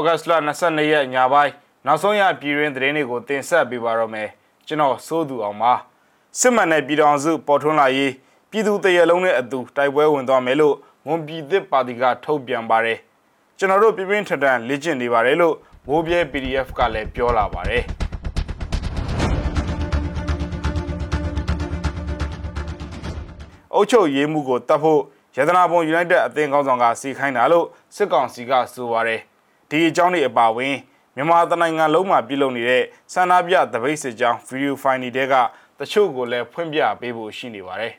ဩဂတ်စ်လ22ရက်ညပိုင်းနောက်ဆုံးရပြည်တွင်းသတင်းတွေကိုတင်ဆက်ပေးပါတော့မယ်ကျွန်တော်စိုးသူအောင်ပါစစ်မှန်တဲ့ပြည်တော်စုပေါ်ထွန်းလာရေးပြည်သူတရလုံးနဲ့အတူတိုက်ပွဲဝင်သွားမယ်လို့မွန်ပြည်သစ်ပါတီကထုတ်ပြန်ပါတယ်ကျွန်တော်တို့ပြပြင်းထန်ထန်လေ့ကျင့်နေပါတယ်လို့မိုးပြဲ PDF ကလည်းပြောလာပါတယ်အုတ်ချုပ်ရေးမှုကိုတတ်ဖို့ရတနာပုံ United အသင်းကောင်းဆောင်ကစီခိုင်းတာလို့စစ်ကောင်စီကဆိုပါတယ် ဒီအကြောင်းတွေအပါအဝင်မြန်မာတနိုင်ငံလုံးမှာပြုလုပ်နေတဲ့ဆန္ဒပြတပိတ်စစ်ကြောင်းဗီဒီယိုဖိုင်တွေကတချို့ကိုလည်းဖွင့်ပြပေးဖို့ရှိနေပါတယ်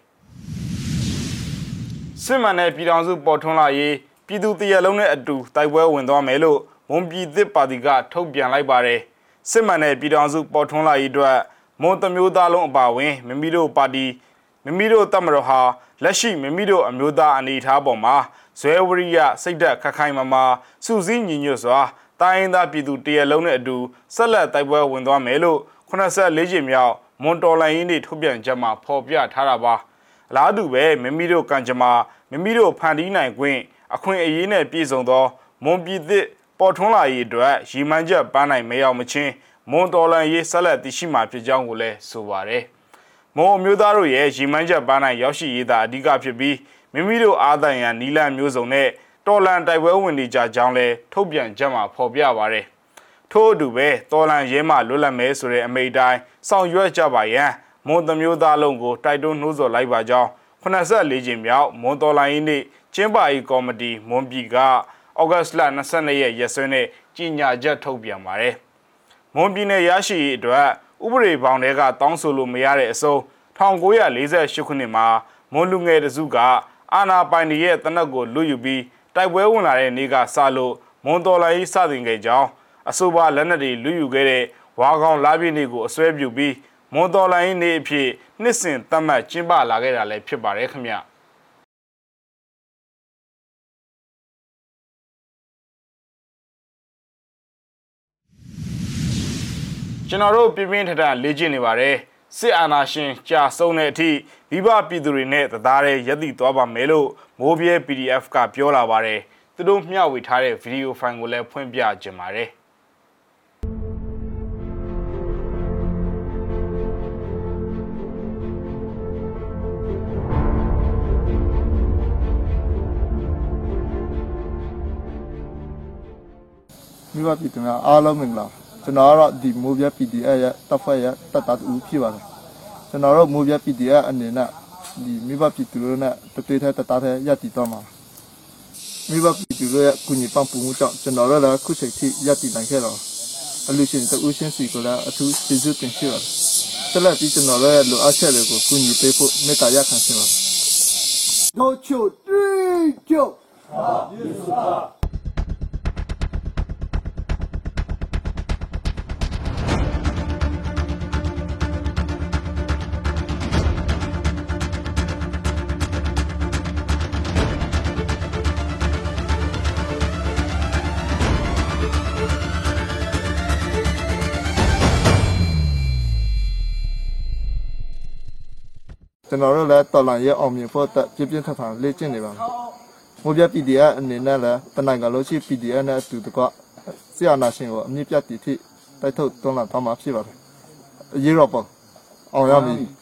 စစ်မှန်တဲ့ပြည်ထောင်စုပေါ်ထွန်းလာရေးပြည်သူတရလုံးနဲ့အတူတိုက်ပွဲဝင်သွားမယ်လို့မွန်ပြည်သစ်ပါတီကထုတ်ပြန်လိုက်ပါတယ်စစ်မှန်တဲ့ပြည်ထောင်စုပေါ်ထွန်းလာရေးအတွက်မွန်တမျိုးသားလုံးအပါအဝင်မိမိတို့ပါတီမိမိတို့တပ်မတော်ဟာလက်ရှိမိမိတို့အမျိုးသားအနေအထားပေါ်မှာ ဇွဲဝရိယစိတ်ဓာတ်ခခိုင်မာမာစုစည်းညီညွတ်စွာတိုင်းရင်းသားပြည်သူတရလုံးနဲ့အတူဆက်လက်တိုက်ပွဲဝင်သွားမယ်လို့84ကြိမ်မြောက်မွန်တော်လိုင်းရင်းတွေထုတ်ပြန်ချက်မှာဖော်ပြထားတာပါအလားတူပဲမိမိတို့ကံကြမ္မာမိမိတို့ဖန်တီးနိုင်ခွင့်အခွင့်အရေးနဲ့ပြည့်စုံသောမွန်ပြည်သစ်ပေါ်ထွန်းလာရေးအတွက်ရည်မှန်းချက်ပန်းနိုင်မရောက်မချင်းမွန်တော်လန်ရေးဆက်လက်တည်ရှိမှာဖြစ်ကြောင်းကိုလည်းဆိုပါတယ်။မွန်အမျိုးသားတို့ရဲ့ရည်မှန်းချက်ပန်းနိုင်ရောက်ရှိရေးသာအဓိကဖြစ်ပြီး မိမိတို့အားသန်ရန်နီလန်မျိုးစုံနဲ့တော်လန်တိုက်ပွဲဝင်နေကြကြောင်းလည်းထုတ်ပြန်ချက်မှာဖော်ပြပါတယ်။ထို့အတူပဲတော်လန်ရဲမှလွတ်လပ်မဲဆိုတဲ့အမိန့်တိုင်းဆောင်ရွက်ကြပါရန်မွန်သမျိုးသားလုံးကိုတိုက်တွန်းနှိုးဆော်လိုက်ပါကြောင်း84ကြိမ်မြောက်မွန်တော်လိုင်းနေ့ကျင်းပရေးကော်မတီမွန်ပြည်ကဩဂတ်စ်လ22ရက်ရက်စွဲနဲ့ကြီးညာချက်ထုတ်ပြန်ပါတယ်။မွန်ပြည်နယ်ရရှိရေးအတွက်ဥပဒေဘောင်တွေကတောင်းဆိုလို့မရတဲ့အစုံ1948ခုနှစ်မှာမွန်လူငယ်တစုက အာနာပိုင်တွေရဲ့တနက်ကိုလွတ်ယူပြီးတိုက်ပွဲဝင်လာတဲ့နေ့ကစလို့မွန်တော်လိုင်းစတင်ခဲ့ကြောင်းအဆိုပါလက်နက်တွေလွတ်ယူခဲ့တဲ့ဝါကောင်လာပြည့်နေ့ကိုအစွဲပြုပြီးမွန်တော်လိုင်းနေ့အဖြစ်နှစ်စဉ်သတ်မှတ်ကျင်းပလာခဲ့တာလည်းဖြစ်ပါတယ်ခင်ဗျ။ကျွန်တော်တို့ပြင်းပြင်းထန်ထန်လေ့ကျင့်နေပါတယ် စစ်အာဏာရှင်ကြာဆုံးတဲ့အထိမိဘပြည်သူတွေနဲ့တသားတည်းရက်တည်သွားပါမယ်လို့မိုးပြဲ PDF ကပြောလာပါတယ်သူတို့မျှဝေထားတဲ့ဗီဒီယိုဖိုင်ကိုလည်းဖွင့်ပြကြပါတယ်မိဘပြည်သူများအားလုံးမင်္ဂလာ ကျွန်တော်ကတော့ဒီမိုးပြ PDF ရဲ့တပ်ဖွဲ့ရဲ့တပ်သားတူဖြစ်ပါတယ်ကျွန်တော်တို့မိုးပြ PDF အနေနဲ့ဒီမိဘပြည်သူတို့နဲ့တသွေးထဲတပ်သားထဲရပ်တည်တော့မှာမိဘပြည်သူတို့ရဲ့ကုညီပံ့ပိုးမှုကြောင့်ကျွန်တော်တို့လည်းခုချိန်ထိရပ်တည်နိုင်ခဲ့တော့အလူရှင်တူရှင်စီကလည်းအထူးကျေးဇူးတင်ရှိပါတယ်ဆက်လက်ပြီးကျွန်တော်တို့ရဲ့လိုအပ်ချက်တွေကိုကုညီပေးဖို့မေတ္တာရပ်ခံရှင်ပါတယ်တို့ချိုတွေ့ကြဟာ ကျွန်တော်တို့လည်းတော်လန်ရဲ့အောင်မြင်ဖို့အတွက်ပြပြထန်ထန်လေ့ကျင့်နေပါမယ်။မိုးပြ PDF အနေနဲ့လည်းတနိုင်ငံလုံးရှိ PDF နဲ့အတူတကွဆရာနာရှင်ကိုအမြင့်ပြတ်တည်ထိတိုက်ထုတ်တွန်းလှန်သွားမှာဖြစ်ပါတယ်။အရေးတော့ပေါ့အောင်ရမည်။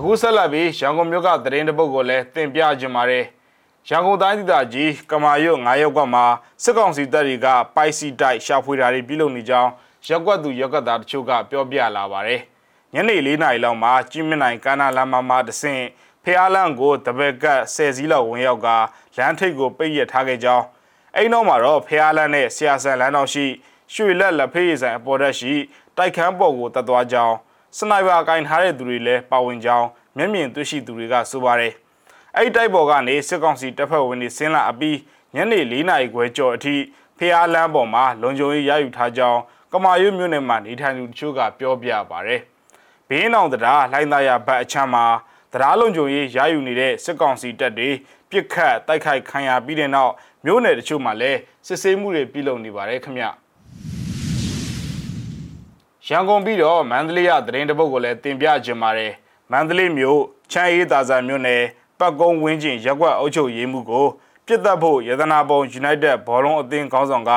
အခုဆက်လက်ပြီးရန်ကုန်မြို့ကသတင်းတပုတ်ကိုလည်းတင်ပြကြပါမယ်ရန်ကုန်တိုင်းဒေသကြီးကမာရွတ်9ရပ်ကွက်မှာစစ်ကောင်စီတပ်တွေကပိုက်စီတိုက်ရှာဖွေတာတွေပြုလုပ်နေကြောင်းရက်ကွက်သူရက်ကွက်သားတချို့ကပြောပြလာပါတယ်ညနေ၄နာရီလောက်မှာကြီးမြင့်နိုင်ကမ်းနားလမ်းမမှာတဆင့်ဖျားလန့်ကိုတပက်ကတ်ဆယ်စည်းလောက်ဝင်ရောက်ကလမ်းထိပ်ကိုပိတ်ရထားခဲ့ကြောင်းအဲ့နောက်မှာတော့ဖျားလန့်နဲ့ဆရာဆန်လမ်းတော်ရှိရွှေလက်လက်ဖေးရည်ဆိုင်အပေါ်တက်ရှိတိုက်ခန်းပေါ်ကိုတက်သွားကြောင်း စနိုက်ပါကင်ထားတဲ့သူတွေလည်းပါဝင်ကြောင်းမျက်မြင်တွေ့ရှိသူတွေကဆိုပါတယ်အဲ့တိုက်ပေါ်ကနေစစ်ကောင်စီတပ်ဖွဲ့ဝင်တွေဆင်းလာအပြီးညနေ၄နာရီခွဲကျော်အထိဖျားလမ်းပေါ်မှာလုံခြုံရေးရယူထားကြောင်းကမာရွတ်မြို့နယ်မှာနေထိုင်သူတချို့ကပြောပြပါတယ်။ဘင်းအောင်တရားလှိုင်းသားရဘတ်အချမ်းမှာတရားလုံခြုံရေးရယူနေတဲ့စစ်ကောင်စီတပ်တွေပြစ်ခတ်တိုက်ခိုက်ခံရပြီးတဲ့နောက်မြို့နယ်တချို့မှာလည်းစစ်ဆေးမှုတွေပြုလုပ်နေပါတယ်ခင်ဗျ။ ရန်ကုန်ပြီးတော့မန္တလေးရသတင်းတပုတ်ကိုလည်းတင်ပြခြင်းပါတယ်။မန္တလေးမြို့ချမ်းအေးသာဇာမြို့နယ်ပတ်ကုန်းဝင်းကျင်ရက်ကွက်အုပ်ချုပ်ရေးမှုကိုပြစ်တက်ဖို့ရတနာပုံ United ဘောလုံးအသင်းခေါင်းဆောင်က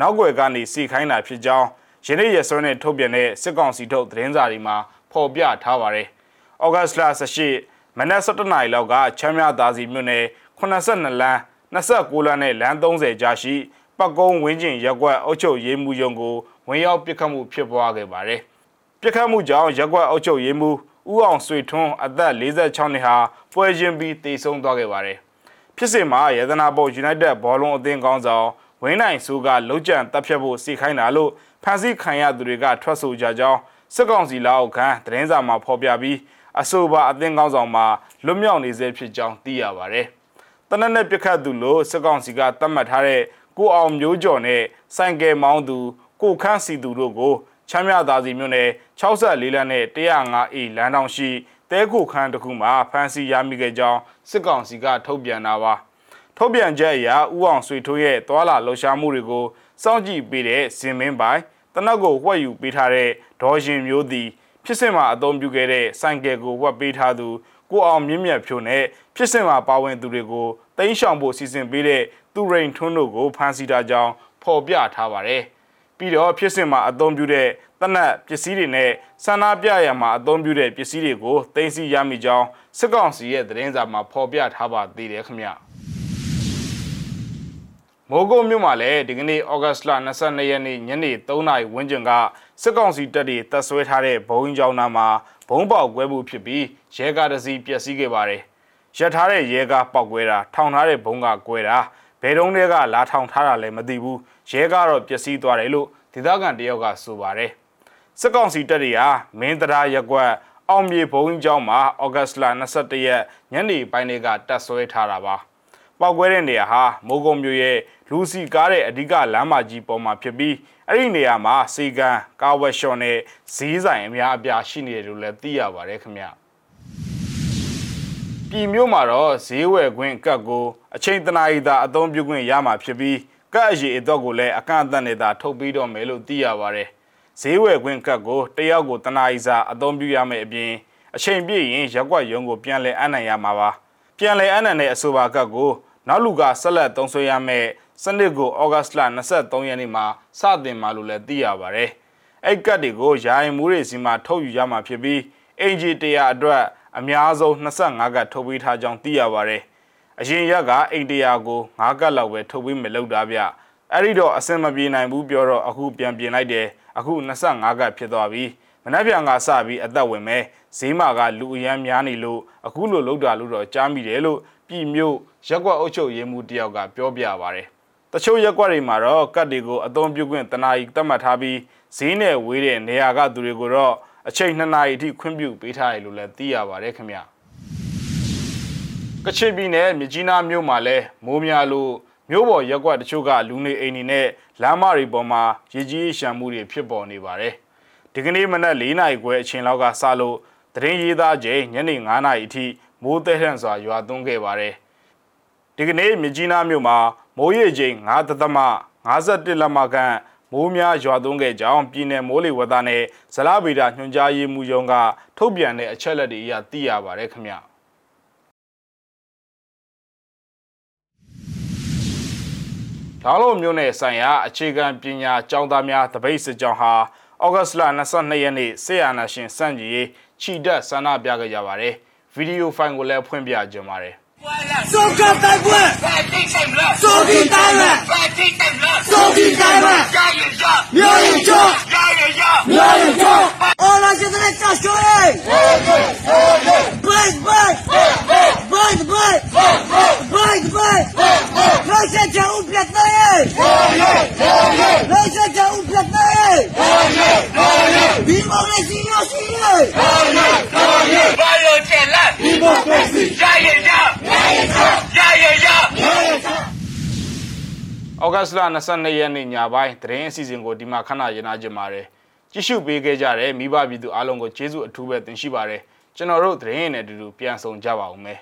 နောက်ွယ်ကနေစီခိုင်းတာဖြစ်ကြောင်းယနေ့ရက်စွဲနဲ့ထုတ်ပြန်တဲ့စစ်ကောင်စီထုတ်သတင်းစာတွေမှာဖော်ပြထားပါတယ်။ဩဂတ်စ်လ18မနက်7:00နာရီလောက်ကချမ်းမြသာစီမြို့နယ်82လမ်း29လမ်းနဲ့လမ်း30ကြားရှိပတ်ကုန်းဝင်းကျင်ရက်ကွက်အုပ်ချုပ်ရေးမှုရုံးကို ဝင်ရောက်ပစ်ခတ်မှုဖြစ်ပွားခဲ့ပါတယ်။ပစ်ခတ်မှုကြောင့်ရက်ကွက်အုပ်ချုပ်ရေးမှုဦးအောင်ဆွေထွန်းအသက်46နှစ်ဟာပွဲချင်းပြီးတေဆုံးသွားခဲ့ပါတယ်။ဖြစ်စဉ်မှာရတနာပေါ် United ဘောလုံးအသင်းကောင်းဆောင်ဝင်းနိုင်စုကလုံခြံတပ်ဖြတ်ဖို့စီခိုင်းတာလို့ဖန်ဆီးခံရသူတွေကထွက်ဆိုကြကြောင်းစစ်ကောင်စီလက်အောက်ခံသတင်းစာမှာဖော်ပြပြီးအဆိုပါအသင်းကောင်းဆောင်မှာလွတ်မြောက်နေစေဖြစ်ကြောင်းသိရပါတယ်။တနက်နေ့ပြခတ်သူလို့စစ်ကောင်စီကသတ်မှတ်ထားတဲ့ကိုအောင်မျိုးကျော်နဲ့ဆိုင်ကယ်မောင်းသူ ကိုခန့်စီသူတို့ကိုချမ်းမြသာစီမြို့နယ်64လမ်းနဲ့105အေလမ်းတောင်ရှိတဲခုခန်းတစ်ခုမှာဖမ်းဆီးရမိခဲ့ကြောင်းစစ်ကောင်စီကထုတ်ပြန်တာပါထုတ်ပြန်ချက်အရဥအောင်ဆွေထိုးရဲ့သွာလာလှုပ်ရှားမှုတွေကိုစောင့်ကြည့်ပေးတဲ့ဇင်မင်းပိုင်တနက်ကိုဝှက်ယူပေးထားတဲ့ဒေါ်ရင်မျိုးသည်ဖြစ်စဉ်မှာအသုံးပြုခဲ့တဲ့စိုင်ကယ်ကိုဝှက်ပေးထားသူကိုအောင်မြင့်မြတ်ဖြိုနဲ့ဖြစ်စဉ်မှာပါဝင်သူတွေကိုတိန်းရှောင်ဖို့စီစဉ်ပေးတဲ့သူရိန်ထွန်းတို့ကိုဖမ်းဆီးထားကြောင်းဖော်ပြထားပါတယ်။ ပြီးတော့ဖြစ်စဉ်မှာအသုံးပြုတဲ့တနက်ပစ္စည်းတွေနဲ့ဆန္ဒပြရမှာအသုံးပြုတဲ့ပစ္စည်းတွေကိုတင်စီရမိကြောင်းစစ်ကောင်စီရဲ့သတင်းစာမှာဖော်ပြထားပါသေးတယ်ခင်ဗျ။မိုးကုတ်မြို့မှာလည်းဒီကနေ့ဩဂတ်စ်လ22ရက်နေ့ညနေ3နာရီဝန်းကျင်ကစစ်ကောင်စီတပ်တွေတပ်ဆွဲထားတဲ့ဘုံကြောင်နာမှာဘုံပေါက်ကွဲမှုဖြစ်ပြီးရဲကားတစ်စီးပျက်စီးခဲ့ပါတယ်။ရထားတဲ့ရဲကားပေါက်ကွဲတာထောင်ထားတဲ့ဘုံကကွဲတာ ဘယ်တုန်းတွေကလာထောင်ထားတာလည်းမသိဘူး။ရဲကားတော့ပျက်စီးသွားတယ်လို့ဒေသခံတယောက်ကဆိုပါတယ်။စစ်ကောင်စီတပ်တွေဟာမင်းတရားရက်ကွက်အောင်မြေဘုံကျောင်းမှာဩဂတ်စ်လ22ရက်ညနေပိုင်းတွေကတပ်ဆွဲထားတာပါ။ပောက်ကွဲတဲ့နေရာဟာမိုးကုံမြို့ရဲ့လူစီကားတဲ့အဓိကလမ်းမကြီးပေါ်မှာဖြစ်ပြီးအဲ့ဒီနေရာမှာစီကံကားဝက်ရှော့နဲ့ဈေးဆိုင်အများအပြားရှိနေတယ်လို့လည်းသိရပါတယ်ခင်ဗျ ပြည်မျိုးမှာတော့ဈေးဝယ်ခွင့်ကတ်ကိုအချိန်တနာရီသာအသုံးပြုခွင့်ရမှာဖြစ်ပြီးကတ်အရေးအတွက်ကိုလည်းအကန့်အသတ်နဲ့သာထုတ်ပြီးတော့မယ်လို့သိရပါတယ်ဈေးဝယ်ခွင့်ကတ်ကိုတယောက်ကိုတနာရီစာအသုံးပြုရမယ်အပြင်အချိန်ပြည့်ရင်ရက်ွက်ရုံကိုပြန်လည်အပ်နိုင်ရမှာပါပြန်လည်အပ်နိုင်တဲ့အဆိုပါကတ်ကိုနောက်လူကဆက်လက်သုံးဆွဲရမယ်စနစ်ကိုဩဂတ်စ်လ23ရက်နေ့မှာစတင်မှာလို့လည်းသိရပါတယ်။အဲ့ကတ်တွေကိုယာယီမှုတွေစီမှာထုတ်ယူရမှာဖြစ်ပြီးအင်ဂျီ100အတွက် အများဆုံး25ကတ်ထုတ်ပေးထားကြောင်းသိရပါတယ်။အရင်ရက်ကအိမ်100ကို5ကတ်လောက်ပဲထုတ်ပေးမယ်လို့တာဗျ။အဲ့ဒီတော့အဆင်မပြေနိုင်ဘူးပြောတော့အခုပြန်ပြင်လိုက်တယ်။အခု25ကတ်ဖြစ်သွားပြီ။မနှက်ပြန်ကစပြီးအသက်ဝင်မယ်။ဈေးမှာကလူအရန်များနေလို့အခုလိုလောက်တာလို့တော့ကြားမိတယ်လို့ပြည်မျိုးရက်ကွက်အုပ်ချုပ်ရေးမှူးတယောက်ကပြောပြပါတယ်တချို့ရက်ကွက်တွေမှာတော့ကတ်တွေကိုအသုံးပြုခွင့်တနာရီသတ်မှတ်ထားပြီးဈေးနဲ့ဝေးတဲ့နေရာကသူတွေကိုတော့ အချိန်2နာရီအထိခွင့်ပြုပေးထားတယ်လို့လည်းသိရပါတယ်ခင်ဗျကချင်ပြည်နယ်မြကြီးနားမြို့မှာလည်းမိုးများလို့မြို့ပေါ်ရက်ကွက်တချို့ကလူနေအိမ်တွေနဲ့လမ်းမတွေပေါ်မှာရည်ကြီးရှမ်းမှုတွေဖြစ်ပေါ်နေပါတယ်ဒီကနေ့မနက်၄နာရီခွဲအချိန်လောက်ကစလို့တရင်ရေးသားချိန်ညနေ9နာရီအထိမိုးတဲထန်စွာရွာသွန်းခဲ့ပါတယ်ဒီကနေ့မြကြီးနားမြို့မှာမိုးရေချိန်9သသမ51လက်မခန့် မိုးများရွာသွန်းခဲ့ကြောင်းပြည်내မိုးလေဝသနဲ့ဇလဗေဒညွှန်ကြားရေးမှူးရုံးကထုတ်ပြန်တဲ့အချက်လက်တွေအရသိရပါတယ်ခင်ဗျာဒါလိုမျိုးနဲ့ဆိုင်ရာအခြေခံပညာကျောင်းသားများတပိတ်စစ်ကြောင်းဟာဩဂတ်လ22ရက်နေ့ဆေးရနာရှင်စန့်ကြီးခြိတက်ဆန္ဒပြခဲ့ကြပါတယ်ဗီဒီယိုဖိုင်ကိုလည်းဖွင့်ပြကြပါတယ် Son Kartagüe! Son Hintagüe! Son Hintagüe! Miałem cios! Miałem cios! Ola 17 szkoleń! Bajt, bajt! Bajt, bajt! Bajt, bajt! ဩဂတ်စ်လ22ရက်နေ့ညပိုင်းသတင်းအစီအစဉ်ကိုဒီမှာခဏရနာကြပါတယ်ကြည့်ရှုပေးခဲ့ကြတဲ့မိဘပြည်သူအားလုံးကိုကျေးဇူးအထူးပဲတင်ရှိပါတယ်ကျွန်တော်တို့သတင်းရည်နဲ့အတူတူပြန်ဆောင်ကြပါဦးမယ်